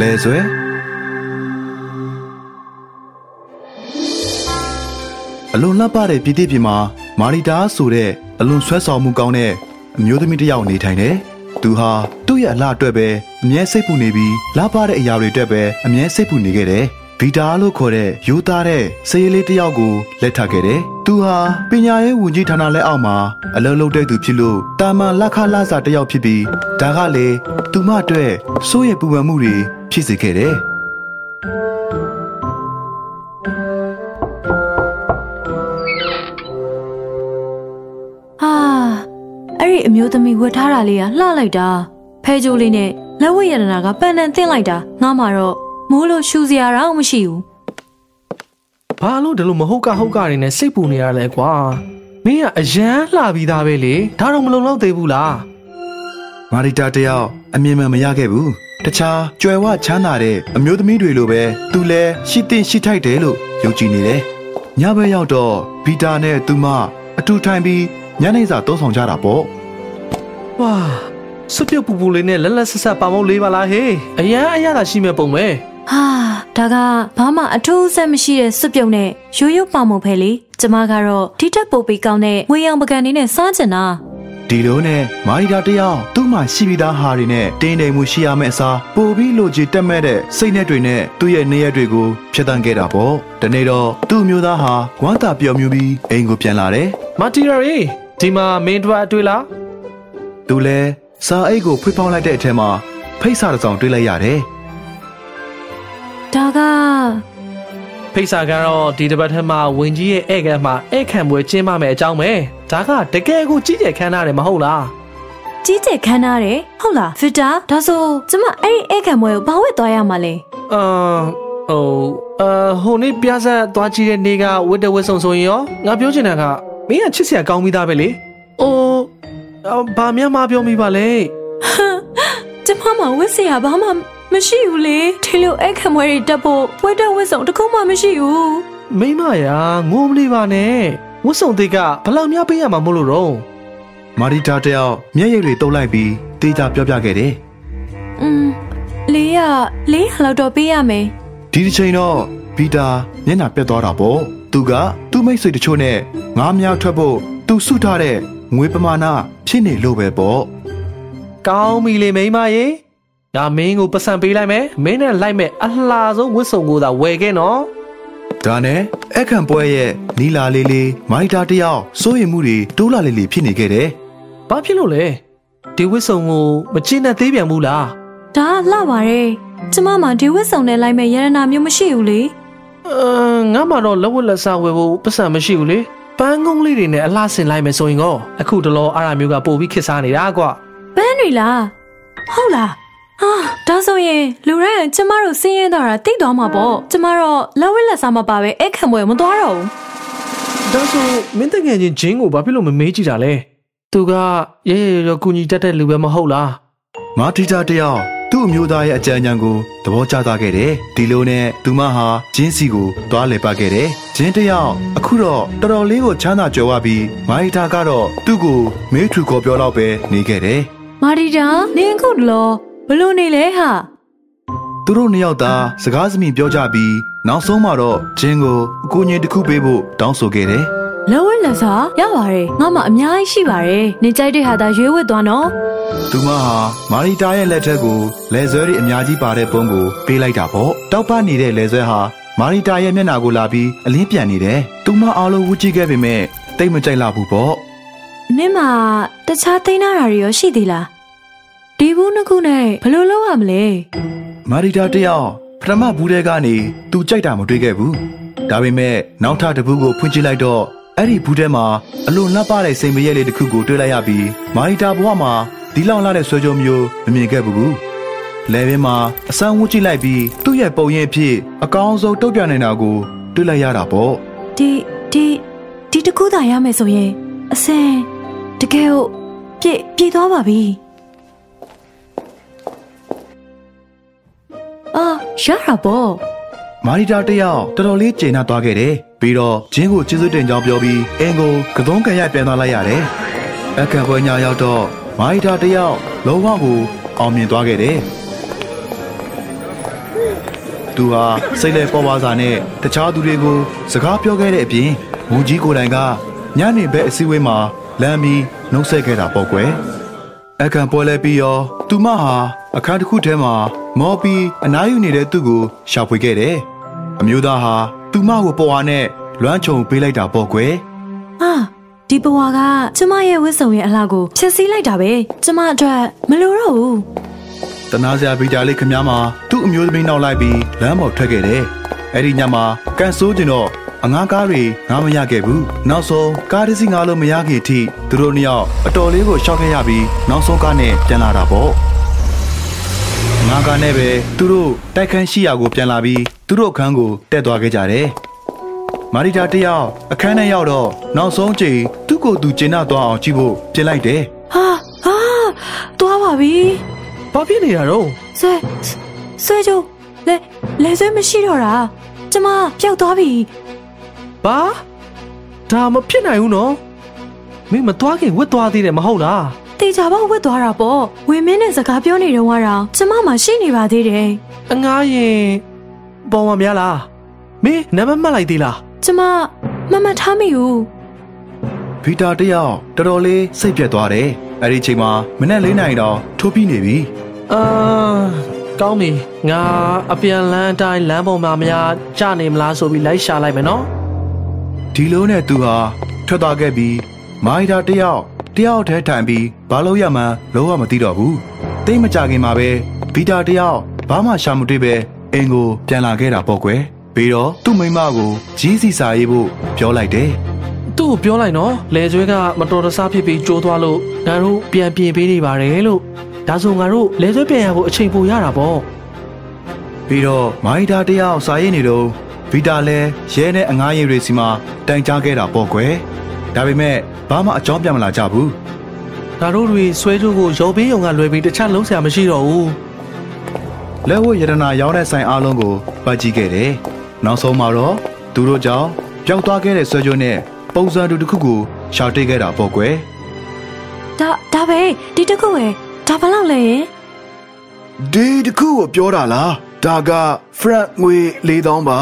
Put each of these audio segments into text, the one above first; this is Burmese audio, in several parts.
လဲဆွဲအလွန်လှပတဲ့ပြည်တိပြည်မှာမာရီတာဆိုတဲ့အလွန်ဆွဲဆောင်မှုကောင်းတဲ့အမျိုးသမီးတစ်ယောက်နေထိုင်တယ်။သူဟာသူ့ရဲ့အလှအတွက်ပဲအမြဲစိတ်ပူနေပြီးလှပတဲ့အရာတွေအတွက်ပဲအမြဲစိတ်ပူနေခဲ့တယ်။ဗီတာလို့ခေါ်တဲ့ယူသားတဲ့စရေးလေးတစ်ယောက်ကိုလက်ထပ်ခဲ့တယ်။သူဟာပညာရေးဝန်ကြီးဌာနလက်အောက်မှာအလုပ်လုပ်တဲ့သူဖြစ်လို့တာမန်လက်ခလာစာတစ်ယောက်ဖြစ်ပြီးဒါကလေသူမအတွက်စိုးရိမ်ပူပန်မှုတွေ ဖြစ်စေခဲ့တယ်။ဟာအဲ့ဒီအမျိုးသမီးဝတ်ထားတာလေးကလှလိုက်တာဖဲကြိုးလေးနဲ့လက်ဝတ်ရတနာကပန်တန်တင်းလိုက်တာငါမှတော့မိုးလို့ရှူစရာတော့မရှိဘူးဘာလို့ဒီလိုမဟုတ်ကဟုတ်ကတွေနဲ့စိတ်ပူနေရလဲကွာမင်းကအရန်လှပြီးသားပဲလေဒါတော့မလုံလောက်သေးဘူးလားမာရီတာတယောက်အမြင်မှန်မရခဲ့ဘူး တခြားကြွယ်ဝချမ်းသာတဲ့အမျိုးသမီးတွေလိုပဲသူလည်းရှိတင်ရှိထိုက်တယ်လို့ယုံကြည်နေတယ်ညဘက်ရောက်တော့ဘီတာနဲ့သူမအတူထိုင်ပြီးညနေစာသုံးဆောင်ကြတာပေါ့ဝါစွပ်ပြုတ်ပူပူလေးနဲ့လက်လက်ဆက်ဆက်ပါမုတ်လေးပါလားဟေးအရန်အရသာရှိမဲ့ပုံပဲဟာဒါကဘာမှအထူးအဆန်းမရှိတဲ့စွပ်ပြုံနဲ့ရိုးရိုးပါမှုဖဲလေကျမကတော့ဒီတက်ပိုပြီးကောင်းတဲ့ငွေရောင်ပကံလေးနဲ့စားချင်တာ ဒီလိုနဲ့မာရီတာတယောက်သူ့မှာရှိပြီးသားဟာတွေနဲ့တင်းတိမ်မှုရှိရမယ့်အစားပိုပြီးလိုချင်တက်မဲ့တဲ့စိတ်နဲ့တွေနဲ့သူ့ရဲ့နေရက်တွေကိုဖျက်ဆီးခဲ့တာပေါ့ဒီနေ့တော့သူ့အမျိုးသားဟာဝမ်းသာပျော်မြူပြီးအိမ်ကိုပြန်လာတယ်မာတီရာရီဒီမှာမင်းတို့အတွေ့လားသူလည်းစာအိတ်ကိုဖွေးဖောင်းလိုက်တဲ့အထက်မှာဖိတ်စာတစ်စောင်တွေ့လိုက်ရတယ်ဒါကဖိတ်စာကတော့ဒီတစ်ပတ်ထဲမှာဝင်းကြီးရဲ့ဧည့်ခံမှာဧည့်ခံပွဲကျင်းပမယ်အကြောင်းပဲ ဒါကတကယ်ကိုကြီးကျယ်ခမ်းနားတယ်မဟုတ်လားကြီးကျယ်ခမ်းနားတယ်ဟုတ်လားဗစ်တာဒါဆိုကျမအဲ့ဒီဧကံမွဲကိုဘာဝတ်သွားရမှာလဲအာဟိုအာဟိုနေ့ပြဆက်သွားကြည့်တဲ့နေ့ကဝတ်တဝတ်ဆုံဆိုရင်ရောငါပြောချင်တာကမင်းကချစ်စရာကောင်းပြီးသားပဲလေအိုးအော်ဘာမှမပြောမိပါလေကျမမဝတ်စရာဘာမှမရှိဘူးလေဒီလိုဧကံမွဲတွေတက်ဖို့ဝတ်တဲ့ဝတ်စုံတစ်ခုမှမရှိဘူးမိမရာငိုမလေးပါနဲ့ဝတ်ဆုံသေးကဘယ်လောက်များပေးရမှာမို့လို့တော့မာရီတာတယောက်မျက်ရည်တွေတုပ်လိုက်ပြီးတေးကြပြောပြခဲ့တယ်อืมလေးရလေးရလောက်တော့ပေးရမယ်ဒီတစ်ချိန်တော့ဘီတာမျက်နှာပြတ်သွားတာပေါ့သူကသူ့မိတ်ဆွေတချို့နဲ့ငားများထွက်ဖို့သူစုထားတဲ့ငွေပမာဏဖြစ်နေလို့ပဲပေါ့ကောင်းပြီလေမိမရေဒါမင်းကိုပတ်စံပေးလိုက်မယ်မင်းနဲ့လိုက်မယ်အလှဆုံးဝတ်ဆုံကိုသာဝယ်ခဲ့နော် ဒါနဲ့အခန့်ပွဲရဲ့နီလာလေးလေးမိုက်တာတယောက်စိုးရိမ်မှုတွေတိုးလာလေးလေးဖြစ်နေခဲ့တယ်ဘာဖြစ်လို့လဲဒီဝတ်ဆုံကိုမချိနဲ့သေးပြန်ဘူးလားဒါကလှပါတယ်ကျမမှဒီဝတ်စုံနဲ့လိုက်မဲ့ရတနာမျိုးမရှိဘူးလေအမ်ငါမှတော့လက်ဝတ်လက်စားဝယ်ဖို့ပတ်စံမရှိဘူးလေပန်းကုန်းလေးတွေနဲ့အလှဆင်လိုက်မယ်ဆိုရင်ကောအခုတလောအားရမျိုးကပို့ပြီးခစ်စားနေတာကွာပန်းတွေလားဟုတ်လား ဟာဒါဆိုရင်လူတိုင်းကကျမတို့စင်းရဲတော့တာတိတ်သွားမှာပေါ့ကျမတော့လက်ဝဲလက်စားမပါပဲအဲ့ခံပွဲမသွားတော့ဘူးဒါဆိုမင်းတငယ်ချင်းဂျင်းကိုဘာဖြစ်လို့မမေးကြည့်တာလဲသူကရဲရဲရောကူညီတတ်တဲ့လူပဲမဟုတ်လားမာတီတာတယောက်သူ့အမျိုးသားရဲ့အကြံဉာဏ်ကိုသဘောကျသွားခဲ့တယ်ဒီလိုနဲ့သူမဟာဂျင်းစီကိုသွားလည်ပတ်ခဲ့တယ်ဂျင်းတယောက်အခုတော့တော်တော်လေးကိုချမ်းသာကြွယ်ဝပြီးမိုက်တာကတော့သူ့ကိုမေးထူခေါ်ပြောတော့ပဲနေခဲ့တယ်မာဒီတာနင်အခုတလော ဘလို့နေလဲဟာသူတို့နှစ်ယောက်သားစကားစမြည်ပြောကြပြီးနောက်ဆုံးမှာတော့ဂျင်းကိုအကူအညီတစ်ခုပေးဖို့တောင်းဆိုခဲ့တယ်လက်ဝဲလက်စားရပါတယ်ငါမှအများကြီးရှိပါတယ်နေကြိုက်တဲ့ဟာသာရွေးဝတ်သွားနော်။သူမဟာမာရီတာရဲ့လက်ထက်ကိုလဲဆွဲတွေအများကြီးပါတဲ့ပုံကိုပေးလိုက်တာပေါ့။တောက်ပနေတဲ့လဲဆွဲဟာမာရီတာရဲ့မျက်နှာကိုလာပြီးအလင်းပြန်နေတယ်။သူမအားလုံးဝူကြည့်ခဲ့ပေမဲ့တိတ်မကြိုက်လာဘူးပေါ့နင်မှတခြားသိန်းနာတာတွေရောရှိသေးလား ဒီဘူးနှစ်ခုနဲ့ဘယ်လိုလုပ်ရမလဲ။မာရီတာတယောက်ပထမဘူးတဲ့ကနေသူကြိုက်တာမတွေ့ခဲ့ဘူး။ဒါပေမဲ့နောက်ထပ်တစ်ဘူးကိုဖွင့်ကြည့်လိုက်တော့အဲ့ဒီဘူးထဲမှာအလွန်လှပတဲ့စိန်မရဲလေးတစ်ခုကိုတွေ့လိုက်ရပြီးမာရီတာဘဝမှာဒီလောက်လာတဲ့ဆွဲကြုံမျိုးမမြင်ခဲ့ဘူး။လဲဘင်းမှာအစမ်းဝူကြည့်လိုက်ပြီးသူ့ရဲ့ပုံရိပ်အဖြစ်အကောင်းဆုံးတုတ်ပြနေတာကိုတွေ့လိုက်ရတာပေါ့။ဒီဒီဒီတစ်ခုသာရမယ်ဆိုရင်အစင်တကယ်ကိုပြည့်ပြည့်သွားပါပြီ အာရတာပေါ့မာရီတာတယောက်တော်တော်လေးကျေနပ်သွားခဲ့တယ်ပြီးတော့ဂျင်းကိုကျေးဇူးတင်ကြောင်းပြောပြီးအင်ကိုကသွန်းကန်ရိုက်ပြန်သွားလိုက်ရတယ်အခက်ပွဲညာရောက်တော့မာရီတာတယောက်လုံးဝကိုအောင်မြင်သွားခဲ့တယ်သူဟာစိတ်လဲပေါ်ပါစာနဲ့တခြားသူတွေကိုစကားပြောခဲ့တဲ့အပြင်မူကြီးကိုယ်တိုင်ကညနေဘက်အစည်းအဝေးမှာလမ်းပြီးနှုတ်ဆက်ခဲ့တာပေါ့ကွယ်အခန့်ပွဲလဲပြီးရောသူမဟာအခန်းတစ်ခုထဲမှာ မော်ပြီးအနားယူနေတဲ့သူ့ကိုရှာဖွေခဲ့တယ်အမျိုးသားဟာသူမကိုပေါ်အားနဲ့လွမ်းချုံပေးလိုက်တာပေါ့ကွယ်ဟာဒီဘဝကကျမရဲ့ဝတ်စုံရဲ့အလှကိုဖြည့်ဆည်းလိုက်တာပဲကျမအတွက်မလိုတော့ဘူးတနာစရာဗီတာလေးခမည်းမှာသူ့အမျိုးသမီးနောက်လိုက်ပြီးလမ်းပေါ်ထွက်ခဲ့တယ်အဲ့ဒီညမှာကန်ဆိုးကျင်တော့အငားကားတွေငားမရခဲ့ဘူးနောက်ဆုံးကားတစ်စီးငားလို့မရခင်အထိသူတို့နှစ်ယောက်အတော်လေးကိုရှောက်ခဲ့ရပြီးနောက်ဆုံးကားနဲ့ပြန်လာတာပေါ့ ငါးကားနဲ့ပဲသူတို့တိုက်ခန်းရှိရာကိုပြန်လာပြီးသူတို့အခန်းကိုတက်သွားခဲ့ကြတယ်မာရီတာတယောက်အခန်းထဲရောက်တော့နောက်ဆုံးချိန်သူ့ကိုယ်သူကျင်နာသွားအောင်ကြည့်ဖို့ပြင်လိုက်တယ်ဟာဟာသွားပါပြီဘာဖြစ်နေတာတော့ဆွဲဆွဲကြိုးလဲလဲဆွဲမရှိတော့တာကျမပျောက်သွားပြီဘာဒါမဖြစ်နိုင်ဘူးနော်မင်းမသွားခင်ဝတ်သွားသေးတယ်မဟုတ်လား တေချာပေါက်ဝတ်သွားတာပေါ့ဝင်းမင်းနဲ့စကားပြောနေတော့ကတော့ကျမမှရှိနေပါသေးတယ်အငားရင်ပေါ်မများလားမင်းနံပါတ်မှတ်လိုက်သေးလားကျမမမတ်ထားမိဘူးဗီတာတယောက်တော်တော်လေးစိတ်ပြတ်သွားတယ်။အဲ့ဒီချိန်မှာမနက်၄နာရီတော့ထိုးပြီးနေပြီအာကောင်းပြီငါအပြန်လန်းအတိုင်းလမ်းပေါ်မှာများကြနေမလားဆိုပြီးလိုက်ရှာလိုက်မယ်နော်။ဒီလိုနဲ့သူဟာထွက်သွားခဲ့ပြီးမိုင်းတာတယောက် တယောက်တည်းထိုင်ပြီးဘာလို့ရမှန်းလုံးဝမသိတော့ဘူး။တိတ်မကြခင်မှာပဲဗီတာတယောက်ဘာမှရှာမတွေ့ပဲအင်ကိုပြန်လာခဲ့တာပေါ့ကွယ်။ပြီးတော့သူ့မိန်းမကိုကြီးစီစာရေးဖို့ပြောလိုက်တယ်သူ့ကိုပြောလိုက်နော်လေကျွဲကမတော်တဆဖြစ်ပြီးကြိုးသွားလို့ငါတို့ပြန်ပြင်ပေးနေပါတယ်လို့ဒါဆိုငါတို့လေကျွဲပြန်ရဖို့အချိန်ပိုရတာပေါ့။ပြီးတော့မိုင်းတာတယောက်စာရေးနေတော့ဗီတာလည်းရဲနဲ့အငားရည်တွေစီမှာတိုင်ကြားခဲ့တာပေါ့ကွယ်။ဒါပေမဲ့ ဘာမှအကြောင်းပြန်မလာကြဘူးငါတို့တွေဆွဲကြိုးကိုရော်ပေးုံကလွယ်ပြီးတခြားလုံးဆရာမရှိတော့ဘူးလက်ဝတ်ရတနာရောင်းတဲ့ဆိုင်အားလုံးကိုပတ်ကြည့်ခဲ့တယ်။နောက်ဆုံးမှာတော့သူတို့ကြောင့်ပျောက်သွားခဲ့တဲ့ဆွဲကြိုးနဲ့ပုံစံတူတစ်ခုကိုရှာတွေ့ခဲ့တာပေါ့ကွယ်ဒါဒါပဲဒီတစ်ခုပဲဒါဘယ်လောက်လဲရင်။ဒီတစ်ခုကိုပြောတာလား။ဒါက frank ငွေ4000ပါ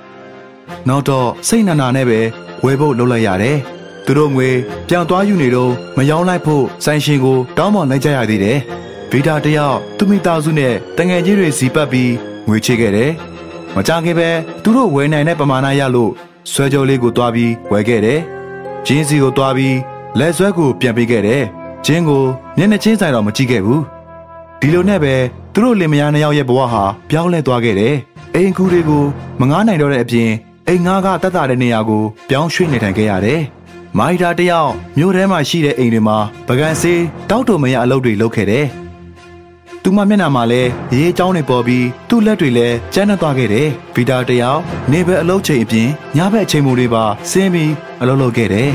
။နောက်တော့စိတ်နာနာနဲ့ပဲဝယ်ဖို့လုပ်လိုက်ရတယ်။ သူတို့ငွေပြန်သွားယူနေတော့မယောင်းလိုက်ဖို့ဆိုင်ရှင်ကိုတောင်းပန်လိုက်ကြရသေးတယ်။ဗီတာတယောက်သူမိသားစုနဲ့တငယ်ချင်းတွေစီပတ်ပြီးငွေချေခဲ့တယ်။မကြခင်ပဲသူတို့ဝယ်နိုင်တဲ့ပမာဏရလို့ဆွဲကြိုးလေးကိုတွားပြီးဝယ်ခဲ့တယ်။ဂျင်းစီကိုတွားပြီးလက်ဆွဲကိုပြန်ပေးခဲ့တယ်။ဂျင်းကိုမျက်နှာချင်းဆိုင်တော့မကြည့်ခဲ့ဘူး။ဒီလိုနဲ့ပဲသူတို့လင်မယားနှစ်ယောက်ရဲ့ဘဝဟာပြောင်းလဲသွားခဲ့တယ်။အိမ်ကူတွေကိုမငားနိုင်တော့တဲ့အပြင်အိမ်ငားကတတ်တာတဲ့နေရာကိုပြောင်းရွှေ့နေထိုင်ခဲ့ရတယ်။ မိုက်တာတယောက်မြို့ထဲမှာရှိတဲ့အိမ်တွေမှာပကံစေးတောက်တုံမရအလုပ်တွေလုပ်ခဲ့တယ်။သူမမျက်နှာမှာလည်းရေးချောင်းတွေပေါ်ပြီးသူ့လက်တွေလည်းကျန်းနေသွားခဲ့တယ်။ဗီတာတယောက်နေဘက်အလုပ်ချိန်အပြင်ညဘက်အချိန်မူတွေပါဆင်းပြီးအလုပ်လုပ်ခဲ့တယ်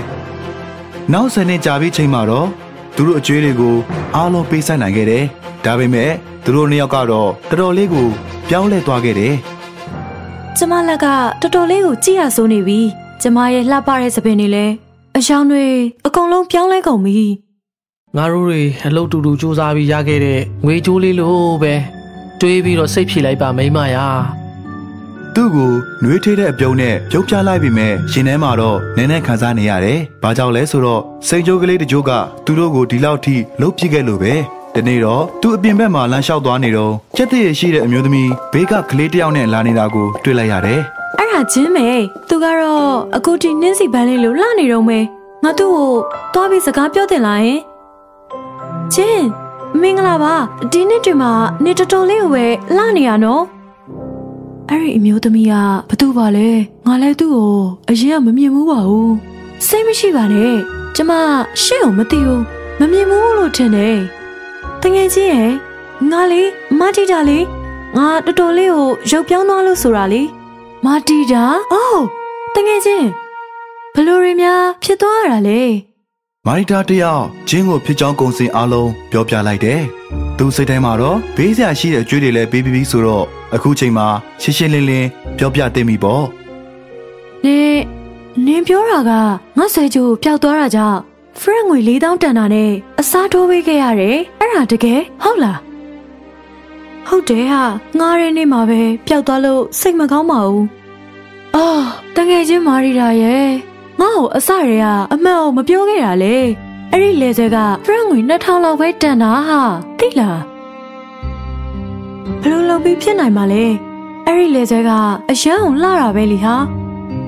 ။နောက်ဆယ်နှစ်ကြာပြီးချိန်မှာတော့သူတို့အကျွေးတွေကိုအားလုံးပေးဆိုင်နိုင်ခဲ့တယ်။ဒါပေမဲ့သူတို့နှစ်ယောက်ကတော့တော်တော်လေးကိုပြောင်းလဲသွားခဲ့တယ်ကျမလက်ကတော်တော်လေးကိုကြည့်ရဆိုးနေပြီကျမရဲ့လှပတဲ့သပင်တွေလည်း အယောင်တွေအကုန်လုံးပြောင်းလဲကုန်ပြီငါတို့တွေအလုပ်တူတူစူးစမ်းပြီးရခဲ့တဲ့ငွေကြိုးလေးလို့ပဲတွေးပြီးတော့စိတ်ဖြေလိုက်ပါမိမရာ။သူ့ကိုနှွေးထွေးတဲ့အပြုံးနဲ့ပြုတ်ပြလိုက်ပြီးမဲ့ရှင်ထဲမှာတော့နည်းနည်းခံစားနေရတယ်။ဘာကြောင့်လဲဆိုတော့စိတ်ကြိုးကလေးတကြိုးကသူတို့ကိုဒီလောက်ထိလှုပ်ပြစ်ခဲ့လို့ပဲ။ဒီနေ့တော့သူအပြင်ဘက်မှာလမ်းလျှောက်သွားနေတော့ကြက်တရရှိတဲ့အမျိုးသမီးဘေးကကလေးတစ်ယောက်နဲ့လာနေတာကိုတွေ့လိုက်ရတယ်။အဲ့ ဒါချင်းပဲသူကတော့အကူတီနှင်းစီပန်းလေးလိုလှနေတော့မယ်ငါသူ့ကိုသွားပြီးစကားပြောတင်လာရင်ချင်းမင်္ဂလာပါဒီနေ့တွင်မှာနေတော်တော်လေးကိုပဲလှနေရနော်အဲ့ဒီအမျိုးသမီးကဘသူပါလဲငါလည်းသူ့ကိုအရင်ကမမြင်ဘူးပါဘူးစိတ်မရှိပါနဲ့ကျမရှေ့ကိုမသိဘူးမမြင်ဘူးလို့ထင်တယ်တကယ်ကြီးရဲ့ငါလေးမတီတာလေးငါတော်တော်လေးကိုရုပ်ပြောင်းသွားလို့ဆိုတာလေ မာတီတာအိုးတငယ်ချင်းဘယ်လိုတွေများဖြစ်သွားရတာလဲမိုနီတာတယောက်ဂျင်းကိုဖြစ်ကြောင်းကုံစင်အားလုံးပြောပြလိုက်တယ်။သူစိတ်ထဲမှာတော့ဘေးစရာရှိတဲ့အကျွေးတွေလည်းပေးပြီးပြီဆိုတော့အခုချိန်မှာရှင်းရှင်းလင်းလင်းပြောပြသိမိပေါ့နင်နင်ပြောတာကငါဆွဲကြိုးပျောက်သွားတာကြောင့်ဖရက်ငွေ4000တန်တာနဲ့အစားထိုးပေးခဲ့ရတယ်အဲ့ဒါတကယ်ဟုတ်လား ဟုတ်တယ်ဟာငားရဲနေမှာပဲပျောက်သွားလို့စိတ်မကောင်းပါဘူးအာတကယ်ချင်းမာရီတာရဲ့ငါ့ကိုအစရေကအမှန်အောင်မပြောခဲ့တာလေအဲ့ဒီလေဆဲကဖရန့်ငွေ2000လောက်ပဲတန်တာဟာသိလားဘယ်လိုလုပ်ပြီးဖြစ်နိုင်မှာလဲအဲ့ဒီလေဆဲကအရန်အောင်လှတာပဲလीဟာ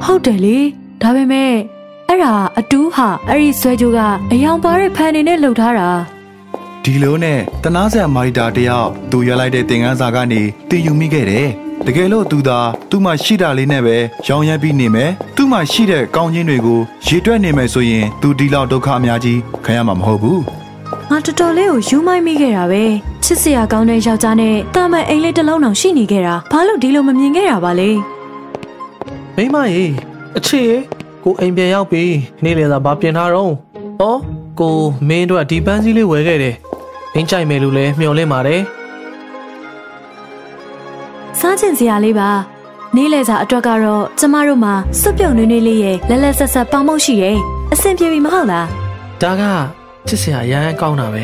ဟုတ်တယ်လေဒါပေမဲ့အဲ့ဒါအတူးဟာအဲ့ဒီဆွဲကြိုးကအယောင်ပါတဲ့ဖန်နေနဲ့လှုပ်ထားတာ ဒီလိုနဲ့တနာဆက်မာရီတာတယောက်သူရွက်လိုက်တဲ့သင်ခန်းစာကနေတင်ယူမိခဲ့တယ်တကယ်လို့သူသာသူ့မှာရှိတာလေးနဲ့ပဲရောင်းရမ်းပြီးနေမယ်သူ့မှာရှိတဲ့ကောင်းခြင်းတွေကိုရေတွက်နေမယ်ဆိုရင်သူဒီလောက်ဒုက္ခအများကြီးခံရမှာမဟုတ်ဘူးငါတော်တော်လေးကိုယူမိုက်မိခဲ့တာပဲချစ်စရာကောင်းတဲ့ယောက်ျားနဲ့တာမန်အိမ်လေးတစ်လုံးတောင်ရှိနေခဲ့တာဘာလို့ဒီလိုမမြင်ခဲ့တာပါလဲမိမရေအချစ်ရေကိုအိမ်ပြန်ရောက်ပြီနေ့လေသာဘာပြင်ထားတော့ဩကိုမင်းတို့ကဒီပန်းစည်းလေးဝယ်ခဲ့တယ် မင်းကြိုက်မယ်လို့လည်းမျှော်လင့်ပါတယ်စားချင်စရာလေးပါနေ့လေစာအတွက်ကတော့ကျမတို့မှာစွပ်ပြုံနွေးနွေးလေးရဲ့လက်လက်ဆက်ဆက်ပေါင်းမုတ်ရှိရဲ့အဆင်ပြေပြီမဟုတ်လားဒါကချစ်စရာအရန်ကောင်းတာပဲ